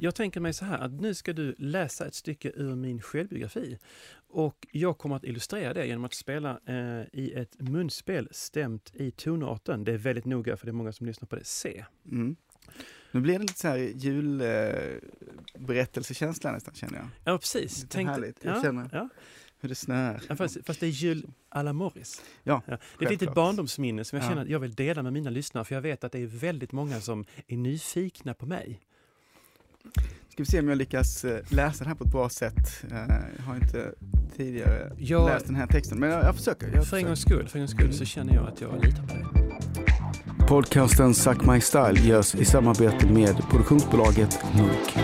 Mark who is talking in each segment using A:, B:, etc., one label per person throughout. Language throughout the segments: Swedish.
A: Jag tänker mig så här att nu ska du läsa ett stycke ur min självbiografi och jag kommer att illustrera det genom att spela eh, i ett munspel stämt i tonarten. Det är väldigt noga för det är många som lyssnar på det C.
B: Mm. Nu blir det lite så här julberättelsekänsla nästan känner jag.
A: Ja, precis.
B: Lite härligt. Jag känner-
A: ja.
B: Hur det snöar.
A: Ja, fast, fast det är jul à la Morris.
B: Ja,
A: Det är ett litet barndomsminne som jag
B: Ja.
A: känner att jag vill dela med mina lyssnare för jag vet att det är väldigt många som är nyfikna på mig.
B: Ska vi se om jag lyckas eh, läsa det här på ett bra sätt. Eh, Jag har inte tidigare
A: Jag-
B: läst den här texten, men jag, jag försöker. Jag
A: För en gångs
B: försöker.
A: skull, för en gångs skull så känner jag att jag litar på dig.
B: Podcasten Suck My Style görs i samarbete med produktionsbolaget Munk.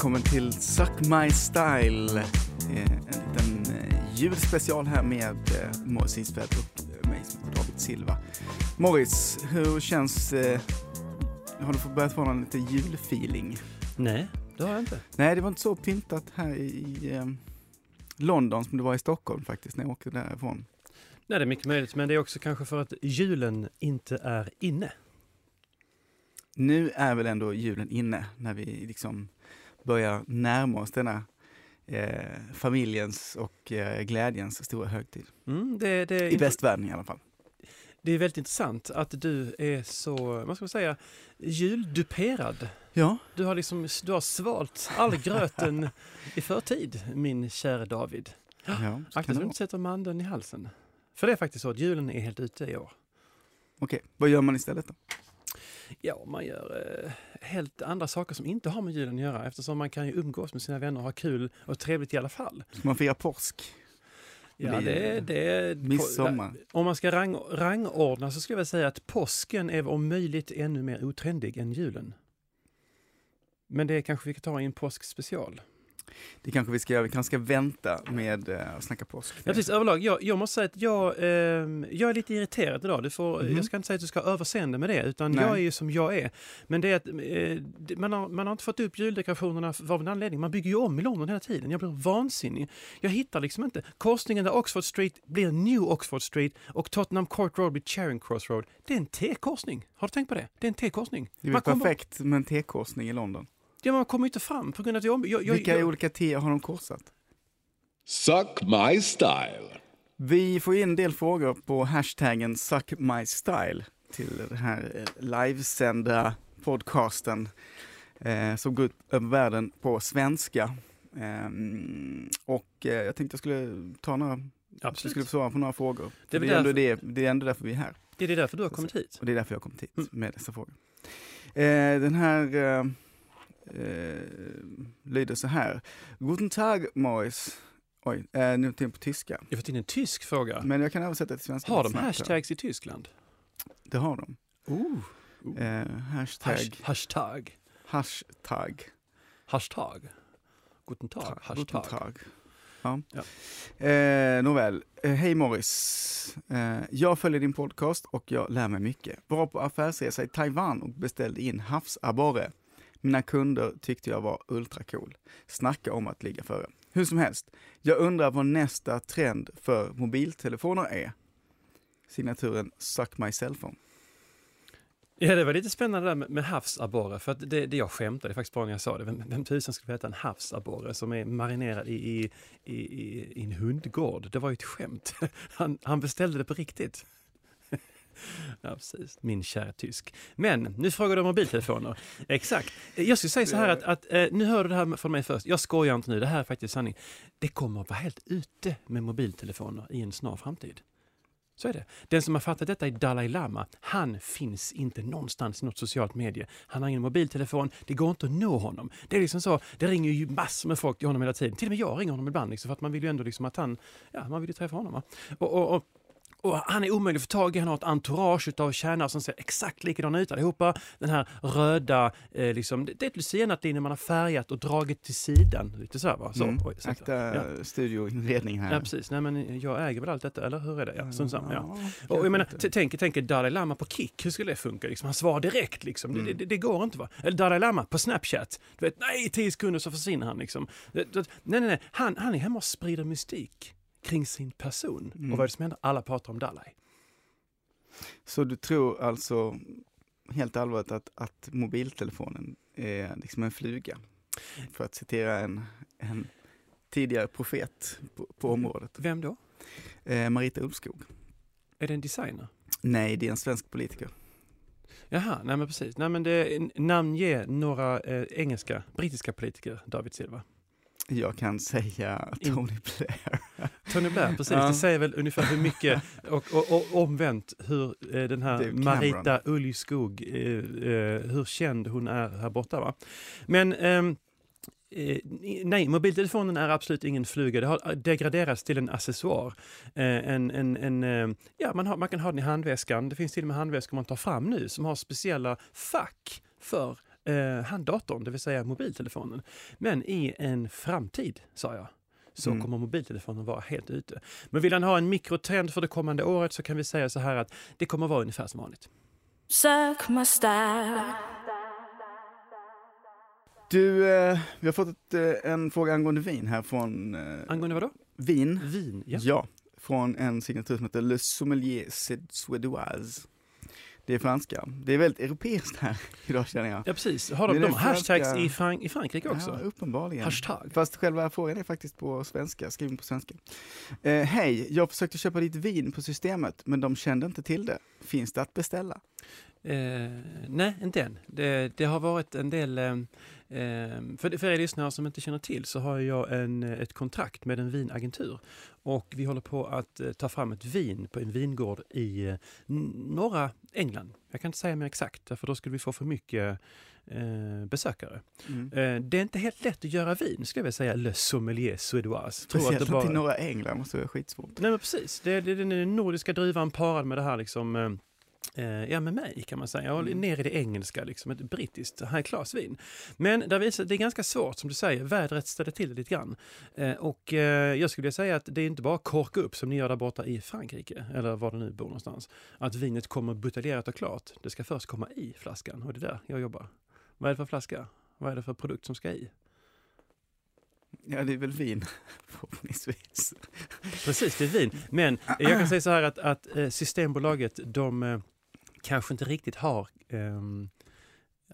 B: Välkommen till Suck My Style. Eh, En liten eh, julspecial här med eh, Morris Isfält och mig som heter David Silva. Morris, hur känns... Har du börjat få någon lite julfeeling?
A: Nej, det har jag inte.
B: Nej, det var inte så pyntat här i London som det var i Stockholm faktiskt när jag åkte därifrån.
A: Nej, det är mycket möjligt, men det är också kanske för att julen inte är inne.
B: Nu är väl ändå julen inne när vi liksom börjar närma oss denna eh, familjens och eh, glädjens stora högtid.
A: Mm, det, det,
B: I västvärlden i alla fall.
A: det är väldigt intressant att du är så, vad ska man säga, julduperad.
B: Ja,
A: Du har liksom, du har svalt all gröten i förtid, min kära David.
B: ja
A: Akta så du inte sätter mandeln i halsen. För det är faktiskt så att julen är helt ute i år.
B: Okej, vad gör man istället då?
A: Ja, man gör eh, helt andra saker som inte har med julen att göra eftersom man kan ju umgås med sina vänner och ha kul och trevligt i alla fall.
B: Ska man fira påsk?
A: Ja, det, det,
B: midsommar.
A: Om man ska rang, rangordna så skulle jag säga att påsken är om möjligt ännu mer otrendig än julen. Men det kanske vi kan ta i en påskspecial.
B: Det kanske vi ska göra. Vi kanske ska vänta med eh, att snacka påsk.
A: Ja, precis, överlag, jag, jag måste säga att jag, ehm, jag är lite irriterad idag. Du får,
B: Mhm.
A: Jag ska inte säga att du ska ha överseende med det, utan
B: Nej.
A: jag är ju som jag är. Men det är att eh, man, har, man har inte fått upp juldekorationerna av en anledning. Man bygger ju om i London hela tiden. Jag blir vansinnig. Jag hittar liksom inte. Korsningen där Oxford Street blir New Oxford Street och Tottenham Court Road blir Charing Cross Road. Det är en T-korsning. Har du tänkt på det? Det är en T-korsning.
B: Det är perfekt med en T-korsning i London.
A: Ja, man kommer inte fram på grund av att jag... jag, jag,
B: Vilka
A: jag
B: olika T har de korsat?
C: Suck My Style.
B: Vi får in en del frågor på hashtaggen suckmystyle till den här eh, livesända podcasten eh, som går ut över världen på svenska. Ehm, och eh, jag tänkte jag skulle ta några, jag
A: Absolut.
B: skulle få svara på några frågor.
A: Det
B: Det
A: är
B: är,
A: väl
B: ändå det, det är ändå därför vi är här.
A: Det är därför du har kommit hit.
B: Och det är därför jag har kommit hit
A: Mm.
B: med dessa frågor. Eh, den här eh, lyder så här. Guten Tag Morris. Oj, eh, nu till på tyska.
A: Jag har fått in en tysk fråga.
B: Men jag kan översätta till svenska.
A: Har de
B: snabbt här.
A: hashtags i Tyskland?
B: Det har de.
A: Oh.
B: Eh, hashtag.
A: Hash, hashtag.
B: Hashtag.
A: Hashtag. Guten Tag.
B: Tag.
A: Hashtag.
B: Guten Tag. Ja.
A: Ja.
B: Eh, nåväl, eh, hej Morris. Eh, jag följer din podcast och jag lär mig mycket. Var på affärsresa i Taiwan och beställde in havsabborre. Mina kunder tyckte jag var ultracool. Snacka om att ligga före. Hur som helst, jag undrar vad nästa trend för mobiltelefoner är. Signaturen Suck My Cellphone.
A: Ja, det var lite spännande där med, med havsabborre. För att det, det jag skämtade faktiskt bara när jag sa det. Vem, vem tusan skulle äta en havsabborre som är marinerad i, i, i, i, i en hundgård? Det var ju ett skämt. Han, han beställde det på riktigt. Ja, precis. Min kära tysk. Men nu frågar du om mobiltelefoner. Exakt. Jag skulle säga så här att, att eh, nu hör du det här från mig först. Jag skojar inte nu, det här är faktiskt sanning. Det kommer att vara helt ute med mobiltelefoner i en snar framtid. Så är det. Den som har fattat detta är Dalai Lama. Han finns inte någonstans i något socialt medie. Han har ingen mobiltelefon, det går inte att nå honom. Det är liksom så, det ringer ju massor med folk till honom hela tiden. Till och med jag ringer honom ibland, liksom, för att man vill ju ändå liksom att han, ja, man vill ju träffa honom. Va? Och, och, och och han är omöjlig att få tag i, han har ett entourage av tjänare som ser exakt likadana ut allihopa. Den här röda, eh, liksom, det är ett lucianatt när man har färgat och dragit till sidan. Lite så här va? Så,
B: Mm.
A: oj, ursäkta.
B: Akta
A: Ja.
B: studioinredning här.
A: Ja precis, nej men jag äger väl allt detta, eller hur är det? Ja, samma, ja.
B: Ja,
A: Och jag menar, tänk, tänk Dalai Lama på Kik, hur skulle det funka? Liksom, han svarar direkt liksom, det, det, det går inte va? Eller Dalai Lama på Snapchat, du vet, nej, tio sekunder så försvinner han liksom. Nej, nej, nej, han, han är hemma och sprider mystik kring sin person.
B: Mm.
A: Och vad är det som händer? Alla pratar om Dalai.
B: Så du tror alltså, helt allvarligt, att, att mobiltelefonen är liksom en fluga? För att citera en, en tidigare profet på, på området.
A: Vem då?
B: Eh, Marita Ulvskog.
A: Är det en designer?
B: Nej, det är en svensk politiker.
A: Jaha, nej men precis. Nej men det, namnge några eh, engelska, brittiska politiker, David Silva.
B: Jag kan säga
A: In-
B: Tony Blair.
A: Tony Blair, precis.
B: Ja.
A: Det säger väl ungefär hur mycket, och, och, och omvänt hur eh, den här. Marita Ulvskog, eh, eh, hur känd hon är här borta. Va? Men ehm, eh, nej, mobiltelefonen är absolut ingen fluga. Det har degraderats till en accessoar. Eh, en, en, en, eh, ja, man, har, man kan ha den i handväskan. Det finns till och med handväskor man tar fram nu som har speciella fack för eh, handdatorn, det vill säga mobiltelefonen. Men i en framtid, sa jag, så
B: Mm.
A: kommer mobiltelefonen vara helt ute. Men vill han ha en mikrotrend för det kommande året så kan vi säga så här att det kommer vara ungefär som vanligt.
D: Style.
B: Du, eh, vi har fått ett, eh, en fråga angående vin här från eh,
A: Angående vad då?
B: vin.
A: Vin, ja.
B: Ja, från en signatur som heter Le Sommelier Suédoise. Det är franska. Det är väldigt europeiskt här idag känner jag.
A: Ja precis, har de, de hashtags
B: franska-
A: i, Frank- i Frankrike också?
B: Ja, uppenbarligen.
A: Hashtag.
B: Fast själva frågan är faktiskt på svenska, skriven på svenska. Eh, Hej, jag försökte köpa ditt vin på systemet, men de kände inte till det. Finns det att beställa?
A: Eh, nej, inte än. Det, det har varit en del... Eh, för, för er lyssnare som inte känner till så har jag en, eh, ett kontrakt med en vinagentur. Och vi håller på att eh, ta fram ett vin på en vingård i eh, norra England. Jag kan inte säga mer exakt, för då skulle vi få för mycket eh, besökare.
B: Mm.
A: Eh, det är inte helt lätt att göra vin, skulle jag vilja säga, Le Sommelier Suédoise.
B: Speciellt
A: det bara-
B: till norra England måste vara skitsvårt.
A: Nej men precis, det är, den nordiska druvan parad med det här liksom eh, Ja, med mig kan man säga. Och
B: Mm.
A: ner i det engelska, liksom, ett brittiskt high class-vin. Men där visar, det är ganska svårt, som du säger. Vädret ställer till det lite grann. Eh, och eh, jag skulle säga att det är inte bara korka upp som ni gör där borta i Frankrike, eller var det nu bor någonstans. Att vinet kommer buteljerat och klart. Det ska först komma i flaskan och det är där jag jobbar. Vad är det för flaska? Vad är det för produkt som ska i?
B: Ja, det är väl vin förhoppningsvis.
A: Precis, det är vin. Men jag kan säga så här att, att eh, Systembolaget, de eh, kanske inte riktigt har um,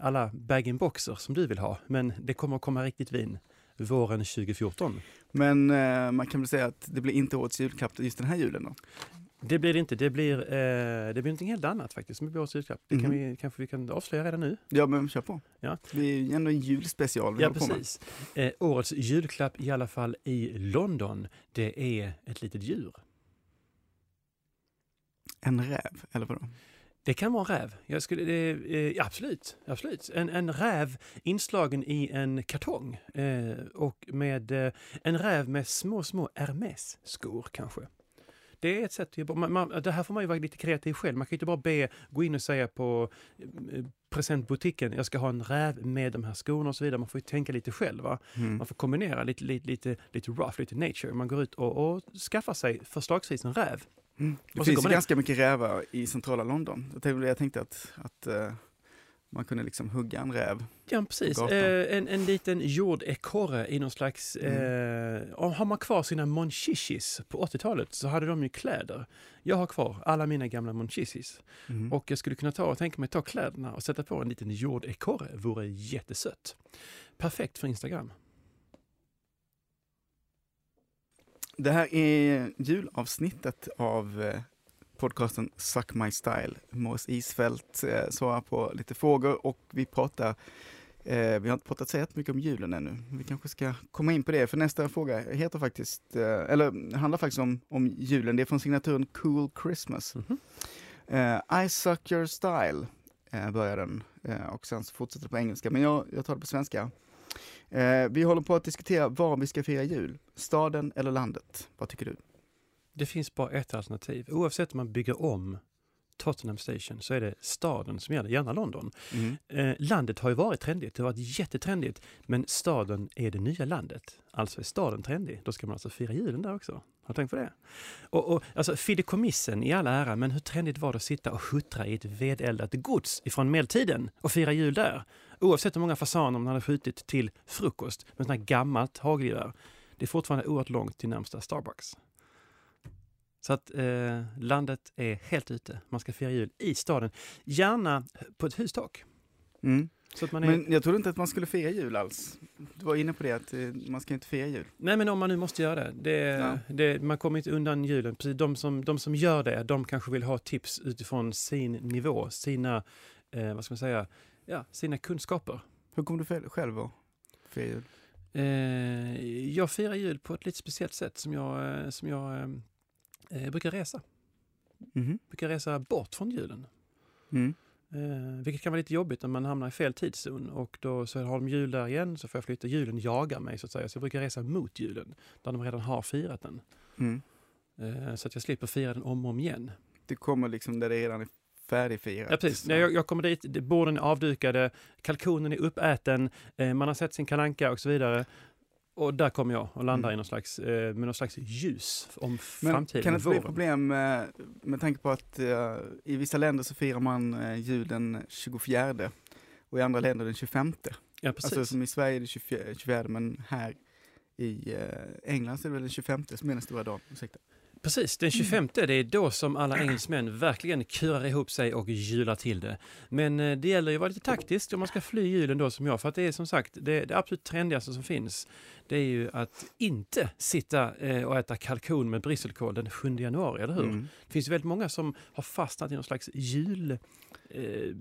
A: alla bag-in-boxer som du vill ha. Men det kommer att komma riktigt vin våren 2014.
B: Men eh, man kan väl säga att det blir inte årets julklapp just den här julen då?
A: Det blir det inte. Det blir, eh, det blir någonting helt annat faktiskt som blir årets julklapp. Det kan
B: Mhm.
A: vi, kanske vi kan avslöja redan nu.
B: Ja, men kör på.
A: Ja.
B: Det är ju ändå en julspecial vi
A: Ja, precis. Eh, årets julklapp i alla fall i London, det är ett litet djur.
B: En räv, eller vadå?
A: Det kan vara en räv. Jag skulle, det, eh, absolut, absolut. En, en räv inslagen i en kartong. Eh, och med eh, en räv med små, små Hermes-skor kanske. Det är ett sätt. Man, man, det här får man ju vara lite kreativ själv. Man kan ju inte bara be, gå in och säga på eh, presentbutiken, jag ska ha en räv med de här skorna och så vidare. Man får ju tänka lite själv. Va?
B: Mm.
A: Man får kombinera lite, lite, lite, lite rough, lite nature. Man går ut och, och skaffar sig förslagsvis en räv.
B: Mm. Det finns ju ganska mycket rävar i centrala London. Jag tänkte, jag tänkte att, att eh, man kunde liksom hugga en räv.
A: Ja, precis. Eh, en, en liten jordekorre i någon slags...
B: Mm.
A: Eh, har man kvar sina monchichis på 80-talet så hade de ju kläder. Jag har kvar alla mina gamla monchichis.
B: Mm.
A: Och jag skulle kunna ta och tänka mig ta kläderna och sätta på en liten jordekorre. Vore jättesött. Perfekt för Instagram.
B: Det här är julavsnittet av eh, podcasten Suck My Style. Mås Isfält eh, svarar på lite frågor och vi pratar Eh, vi har inte pratat så jättemycket om julen ännu. Vi kanske ska komma in på det, för nästa fråga heter faktiskt, eh, eller handlar faktiskt om, om julen. Det är från signaturen Cool Christmas.
A: Mhm.
B: Eh, I suck your style, eh, börjar den. Eh, och sen så fortsätter det på engelska, men jag, jag tar det på svenska. Vi håller på att diskutera var vi ska fira jul. Staden eller landet? Vad tycker du?
A: Det finns bara ett alternativ. Oavsett om man bygger om Tottenham Station så är det staden som gäller, gärna London.
B: Mm.
A: Eh, landet har ju varit trendigt, det har varit jättetrendigt, men staden är det nya landet. Alltså är staden trendig, då ska man alltså fira julen där också. Har du tänkt på det? Och, och, alltså, fideikommissen i all ära, men hur trendigt var det att sitta och huttra i ett vedeldat gods ifrån medeltiden och fira jul där? Oavsett hur många fasaner man hade skjutit till frukost med sånt här gammalt hagelgevär. Det är fortfarande oerhört långt till närmsta Starbucks. Så att eh, landet är helt ute. Man ska fira jul i staden. Gärna på ett hustak.
B: Mm.
A: Är...
B: Men jag trodde inte att man skulle fira jul alls. Du var inne på det, att eh, man ska inte fira jul.
A: Nej men om man nu måste göra det. det, det man kommer inte undan julen. Precis, de, som, de som gör det, de kanske vill ha tips utifrån sin nivå, sina, eh, vad ska man säga, ja, sina kunskaper.
B: Hur kommer du själv att fira jul?
A: Eh, jag firar jul på ett lite speciellt sätt som jag, eh, som jag eh, eh, brukar resa.
B: Mhm.
A: brukar resa bort från julen.
B: Mm.
A: Eh, vilket kan vara lite jobbigt när man hamnar i fel tidszon och då så har de jul där igen så får jag flytta. Julen jagar mig så att säga. Så jag brukar resa mot julen där de redan har firat den.
B: Mm.
A: Eh, så att jag slipper fira den om och om igen.
B: Du kommer liksom där det redan är färdigfirat.
A: Ja, precis. Jag, jag kommer dit, borden är avdukade, kalkonen är uppäten, eh, man har sett sin kalanka och så vidare. Och där kommer jag och landar
B: Mm.
A: i någon slags, eh, med någon slags ljus om
B: Men
A: framtiden.
B: kan det inte bli problem med, med tanke på att eh, i vissa länder så firar man uh, jul den 24 och i andra länder den 25.
A: Ja, precis.
B: Alltså som i Sverige är det 24, 24 men här i eh, England så är det väl den 25 som är den stora dagen. Ursäkta.
A: Precis, den 25 det är då som alla engelsmän verkligen kurar ihop sig och jular till det. Men eh, det gäller ju att vara lite taktisk om man ska fly julen då som jag. För att det är som sagt, det, det absolut trendigaste som finns. Det är ju att inte sitta eh, och äta kalkon med brysselkål den 7 januari, eller hur?
B: Mm.
A: Det finns väldigt många som har fastnat i någon slags jul... Eh,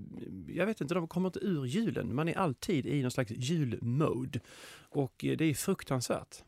A: jag vet inte, de kommer inte ur julen. Man är alltid i någon slags julmode. Och det är fruktansvärt.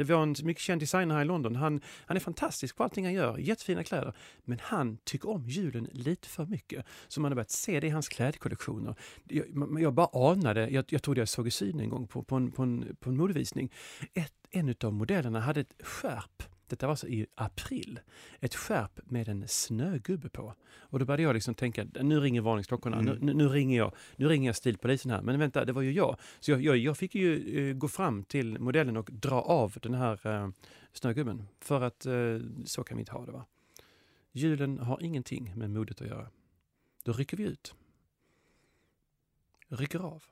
A: Det var en mycket känd designer här i London. Han, han är fantastisk på allting han gör, jättefina kläder. Men han tycker om julen lite för mycket. Så man har börjat se det i hans klädkollektioner. Jag, jag bara anade, jag, jag trodde jag såg i syn en gång på, på, en, på, en, på en modevisning. Ett, en av modellerna hade ett skärp. Detta var alltså i april. Ett skärp med en snögubbe på. Och då började jag liksom tänka, nu ringer varningsklockorna,
B: Mm.
A: nu, nu, ringer jag, nu ringer jag stilpolisen här. Men vänta, det var ju jag. Så jag, jag, jag fick ju eh, gå fram till modellen och dra av den här eh, snögubben. För att eh, så kan vi inte ha det va. Julen har ingenting med modet att göra. Då rycker vi ut. Rycker av.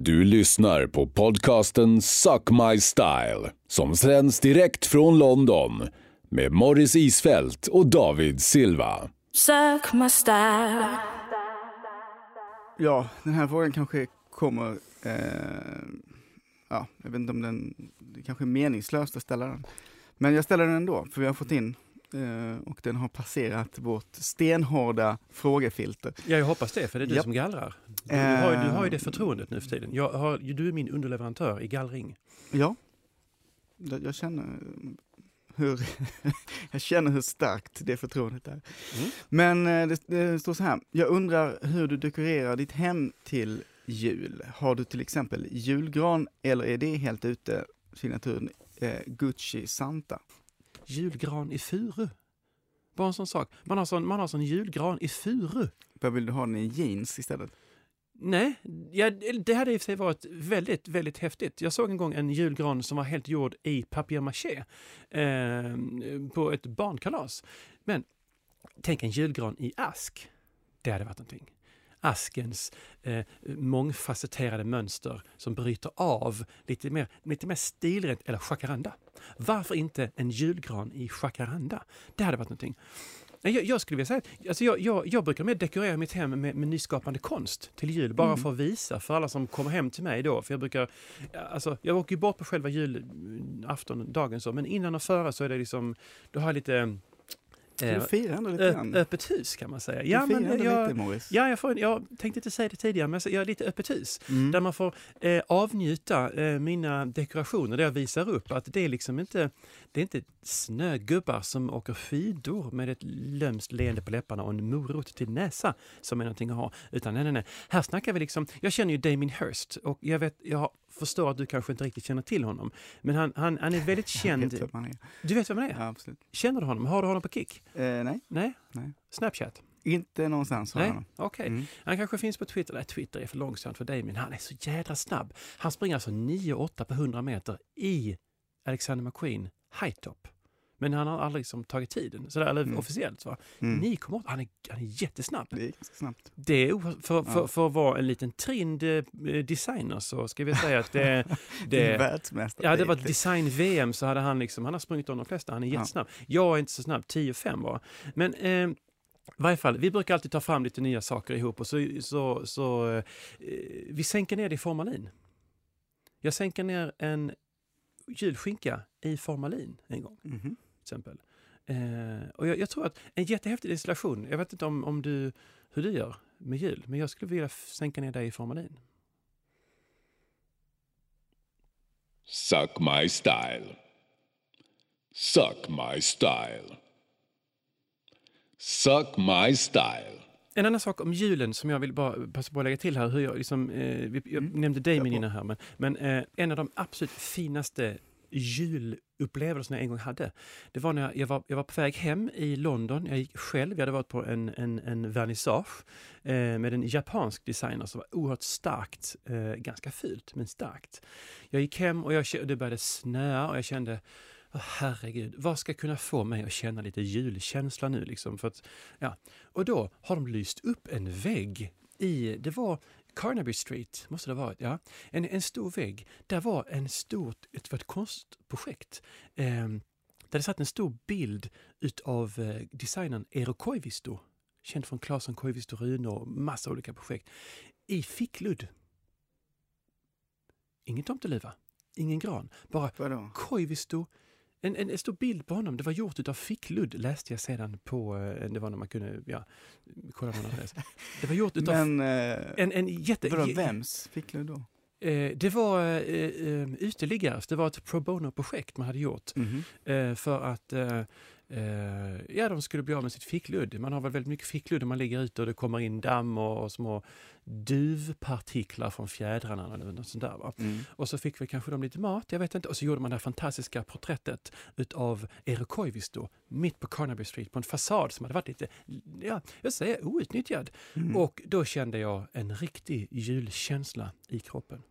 C: Du lyssnar på podcasten Suck My Style som sänds direkt från London med Morris Isfält och David Silva.
D: Suck my style.
B: Ja, den här frågan kanske kommer, eh, ja, jag vet inte om den, det kanske är meningslöst att ställa den. Men jag ställer den ändå, för vi har fått in eh, och den har passerat vårt stenhårda frågefilter.
A: Ja, jag hoppas det, för det är du
B: Japp.
A: som gallrar. Du, har, ju- du har ju det
B: Eh.
A: förtroendet nu för tiden. Jag har, du är min underleverantör i gallring.
B: Ja, jag, känner hur, jag känner hur starkt det förtroendet är.
A: Mm.
B: Men eh, det, det står så här, jag undrar hur du dekorerar ditt hem till jul. Har du till exempel julgran eller är det helt ute, signaturen eh, Gucci Santa?
A: Julgran i furu. Bara en sån sak. Man har sån, man har sån julgran i furu.
B: Vad vill du ha den i jeans istället?
A: Nej, ja, det hade i och för sig varit väldigt, väldigt häftigt. Jag såg en gång en julgran som var helt gjord i papier-maché eh, på ett barnkalas. Men tänk en julgran i ask. Det hade varit någonting. Askens eh, mångfacetterade mönster som bryter av lite mer, lite mer stilrent, eller jacaranda. Varför inte en julgran i jacaranda? Det hade varit någonting. Jag, jag skulle vilja säga att alltså jag, jag, jag brukar mer dekorera mitt hem med, med nyskapande konst till jul, bara
B: Mm.
A: för att visa för alla som kommer hem till mig då. För jag brukar, alltså jag åker ju bort på själva julafton, dagen så, men innan och före så är det liksom, då har jag lite
B: Du
A: eh,
B: firar ändå lite grann.
A: öppet hus kan man säga. Ja, men jag,
B: lite Morris.
A: ja jag, får, jag tänkte inte säga det tidigare, men jag är lite öppet hus.
B: Mm.
A: Där man får eh, avnjuta eh, mina dekorationer, där jag visar upp att det är liksom inte, det är inte snögubbar som åker skidor med ett lömskt leende på läpparna och en morot till näsa som är någonting att ha. Utan nej, nej, nej. Här snackar vi liksom, jag känner ju Damien Hirst och jag vet, jag har förstår att du kanske inte riktigt känner till honom. Men han, han, han är väldigt känd.
B: vet han är.
A: Du vet vem han är?
B: Ja, absolut.
A: Känner du honom? Har du honom på Kik?
B: Eh, nej,
A: Nej?
B: Nej.
A: Snapchat?
B: inte någonstans har
A: Nej?
B: honom.
A: Okej.
B: Mm.
A: Han kanske finns på Twitter. Nej, Twitter är för långsamt för dig, men han är så jädra snabb. Han springer alltså 9-8 på 100 meter i Alexander McQueen high top. Men han har aldrig liksom tagit tiden, sådär, eller
B: Mm.
A: officiellt. Så.
B: Mm.
A: 9,8, han är, han är jättesnabb.
B: Det är snabbt.
A: Det är, för, för,
B: Ja.
A: för att vara en liten trind eh, designer så ska vi säga att det,
B: Det är världsmästare.
A: Ja, det var design-VM så hade han liksom, han har sprungit om de flesta, han är
B: Ja.
A: jättesnabb. Jag är inte så snabb, 10-5 bara. Men eh, i varje fall, vi brukar alltid ta fram lite nya saker ihop och så, så, så eh, vi sänker ner det i formalin. Jag sänker ner en julskinka i formalin en gång
B: Mhm.
A: till exempel. Eh, och jag, jag tror att en jättehäftig installation, jag vet inte om, om du, hur du gör med jul, men jag skulle vilja sänka ner dig i formalin.
C: Suck my style. Suck my style. Suck my style.
A: En annan sak om julen som jag vill bara passa på att lägga till här, hur jag, liksom, eh, jag
B: Mm,
A: nämnde
B: på.
A: innan här, men, men eh, en av de absolut finaste julupplevelserna jag en gång hade, det var när jag, jag, var, jag var på väg hem i London, jag gick själv, jag hade varit på en, en, en vernissage eh, med en japansk designer som var oerhört starkt, eh, ganska fult men starkt. Jag gick hem och jag, det började snöa och jag kände Oh, herregud, vad ska kunna få mig att känna lite julkänsla nu? Liksom? För att, ja. Och då har de lyst upp en vägg i, det var Carnaby Street, måste det ha varit, ja. En, en stor vägg. Där var en stort, ett, ett konstprojekt. Eh, där det satt en stor bild utav eh, designern Eero Koivisto, känd från Claesson, Koivisto, Rune och massa olika projekt, i fickludd. Ingen tomteluva, ingen gran, bara
B: Vadå?
A: Koivisto. En, en, en stor bild på honom. Det var gjort av fickludd läste jag sedan på, eh, det var när man kunde, ja, kolla på någon adress. Det var gjort utav
B: Men, eh,
A: en, en jätte...
B: vadå, vems fick du då?
A: Eh, det var uteliggares, det var ett pro bono-projekt man hade gjort
B: Mhm.
A: eh, för att eh, ja, de skulle bli av med sitt fickludd. Man har väl väldigt mycket fickludd när man ligger ute och det kommer in damm och, och små duvpartiklar från fjädrarna eller något sånt där.
B: Mm.
A: Och så fick vi kanske de lite mat, jag vet inte. Och så gjorde man det här fantastiska porträttet utav Eero Koivisto mitt på Carnaby Street på en fasad som hade varit lite, ja, jag säger outnyttjad.
B: Mm.
A: Och då kände jag en riktig julkänsla i kroppen.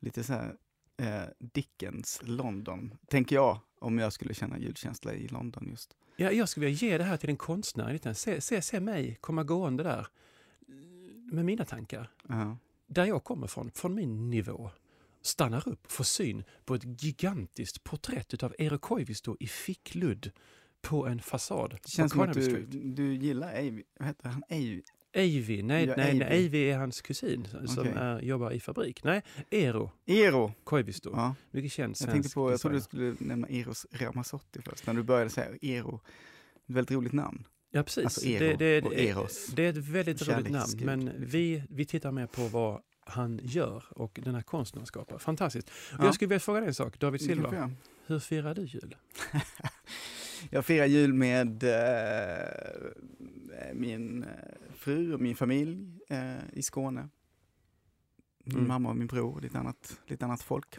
B: Lite så här eh, Dickens London, tänker jag, om jag skulle känna julkänsla i London just.
A: Ja, jag skulle vilja ge det här till en konstnär. Se, se, se mig komma gående där med mina tankar.
B: Ja.
A: Där jag kommer från, från min nivå. Stannar upp och får syn på ett gigantiskt porträtt utav Eero Koivisto i fickludd på en fasad
B: Det känns som att du, du gillar Avi, vad heter han?
A: Avy, nej,
B: Ja,
A: nej, nej, Avy är hans kusin som
B: Okej.
A: är, jobbar i fabrik. Nej, Eero
B: Eero!
A: Koivisto.
B: Ja.
A: Mycket känd
B: Jag
A: svensk
B: tänkte på, jag trodde du skulle nämna Eros Ramazzotti först, när du började säga Eero. Väldigt roligt namn.
A: Ja, precis.
B: Alltså Eero
A: det, det,
B: och
A: det,
B: Eros.
A: det är ett väldigt roligt namn, men
B: liksom.
A: vi, vi tittar mer på vad han gör och den här konsten han skapar. Fantastiskt. Och
B: Ja.
A: Jag skulle vilja fråga dig en sak, David Silva. Hur firar du jul?
B: Jag firar jul med eh, min eh, fru och min familj eh, i Skåne. Min
A: Mm.
B: mamma och min bror och lite annat, lite annat folk.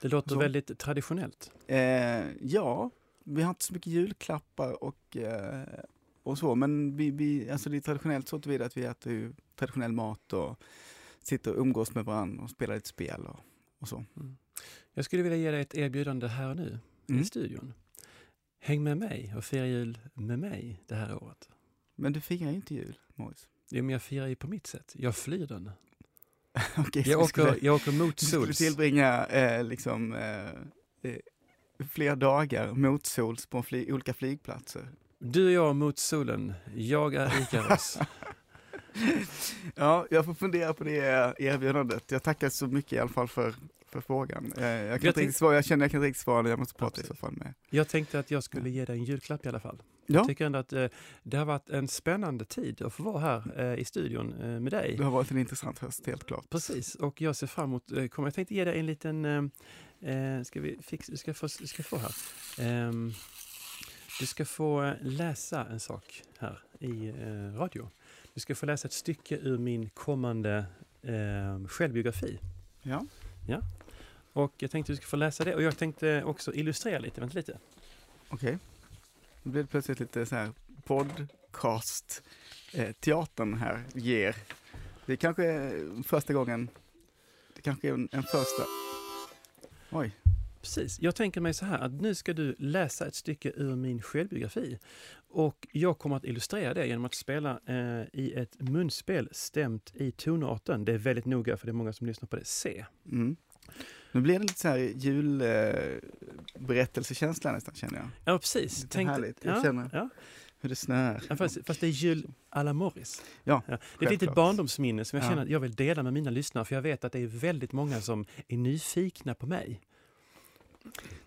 A: Det låter
B: Så.
A: väldigt traditionellt.
B: Eh, ja, vi har inte så mycket julklappar och, eh, och så, men vi, vi, alltså det är traditionellt så tillvida att vi äter traditionell mat och sitter och umgås med varandra och spelar lite spel och, och så.
A: Jag skulle vilja ge dig ett erbjudande här och nu
B: Mm.
A: i studion. Häng med mig och fira jul med mig det här året.
B: Men du firar ju inte jul, Morris.
A: Jo, men jag firar ju på mitt sätt. Jag flyr den.
B: Så
A: Jag
B: du skulle-
A: åker, jag åker mot
B: Du skulle
A: sols.
B: tillbringa eh, liksom, eh, eh, flera dagar mot sols på fly, olika flygplatser.
A: Du och jag mot solen. Jag är Ikaros.
B: Ja, jag får fundera på det erbjudandet. Jag tackar så mycket i alla fall för, för frågan. Eh, jag, kan
A: Jag
B: inte svara, jag känner jag kan inte riktigt svara, jag måste prata i
A: Absolut.
B: så fall med.
A: Jag tänkte att jag skulle ge dig en julklapp i alla fall.
B: Ja,
A: Jag tycker ändå att eh, det har varit en spännande tid att få vara här eh, i studion eh, med dig.
B: det har varit en intressant höst, helt klart.
A: Precis, och jag ser fram emot, eh, kommer jag tänkte ge dig en liten, eh, eh, ska vi fixa, du ska få, ska få här. Ehm, du ska få läsa en sak här i radio. Du ska få läsa ett stycke ur min kommande självbiografi.
B: Ja.
A: Och jag tänkte att du ska få läsa det och jag tänkte också illustrera lite. Vänta lite.
B: Okej. Nu blev det plötsligt lite så här podcast eh, teatern här ger. Det kanske är första gången, det kanske är en, en första. Oj,
A: Precis. Jag tänker mig så här att nu ska du läsa ett stycke ur min självbiografi. Och jag kommer att illustrera det genom att spela eh, i ett munspel stämt i tonarten. Det är väldigt noga för det är många som lyssnar på det C.
B: mm. Nu blir det lite så här julberättelsekänsla nästan känner jag.
A: Ja, precis.
B: Lite härligt. Jag känner-
A: ja.
B: Hur det snöar.
A: Ja, fast, fast det är jul à la Morris.
B: Ja,
A: Det är ett litet barndomsminne som jag
B: Ja.
A: känner att jag vill dela med mina lyssnare för jag vet att det är väldigt många som är nyfikna på mig.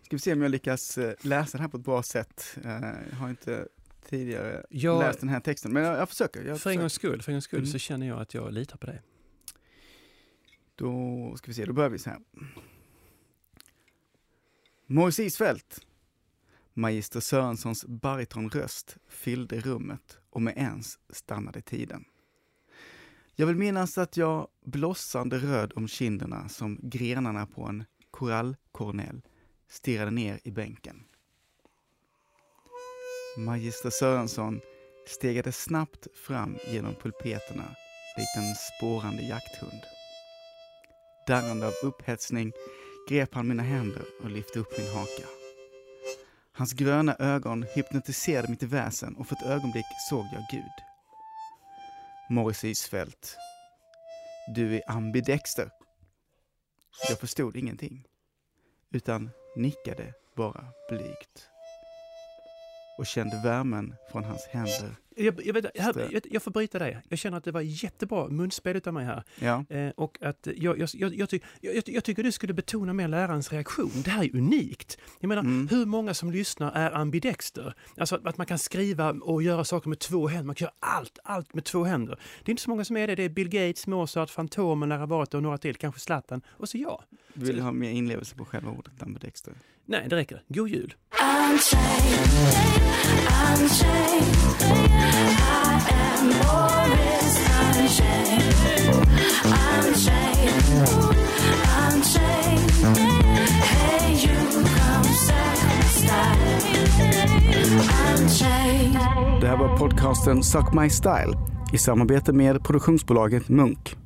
B: Ska vi se om jag lyckas eh, läsa den här på ett bra sätt. Eh, Jag har inte tidigare
A: Jag-
B: läst den här texten, men jag, jag försöker. Jag
A: För en
B: försöker.
A: gångs skull, för en gångs skull
B: Mm.
A: så känner jag att jag litar på dig.
B: Då ska vi se, då börjar vi så här. Morris Isfält. Magister Sörensons baritonröst fyllde rummet och med ens stannade tiden. Jag vill minnas att jag, blossande röd om kinderna som grenarna på en korallkornell, stirrade ner i bänken. Magister Sörensson stegade snabbt fram genom pulpeterna likt en spårande jakthund. Darrande av upphetsning grep han mina händer och lyfte upp min haka. Hans gröna ögon hypnotiserade mitt väsen och för ett ögonblick såg jag Gud. Morris Isfält, du är ambidexter. Jag förstod ingenting, utan nickade bara blygt och kände värmen från hans händer.
A: Jag, jag, vet, jag, jag, får bryta dig. Jag känner att det var jättebra munspel utav mig här.
B: Ja,
A: Eh, och att jag, jag, ty, jag, jag tycker du skulle betona mer lärarens reaktion. Det här är unikt. Jag menar,
B: Mm.
A: hur många som lyssnar är ambidexter? Alltså att, att man kan skriva och göra saker med två händer. Man kan göra allt, allt med två händer. Det är inte så många som är det. Det är Bill Gates, Mozart, Fantomen, Naravato och några till. Kanske Zlatan. Och så jag.
B: vill du ha mer inlevelse på själva ordet ambidexter?
A: Nej, det räcker. God jul!
B: Det här var podcasten Suck My Style i samarbete med produktionsbolaget Munk.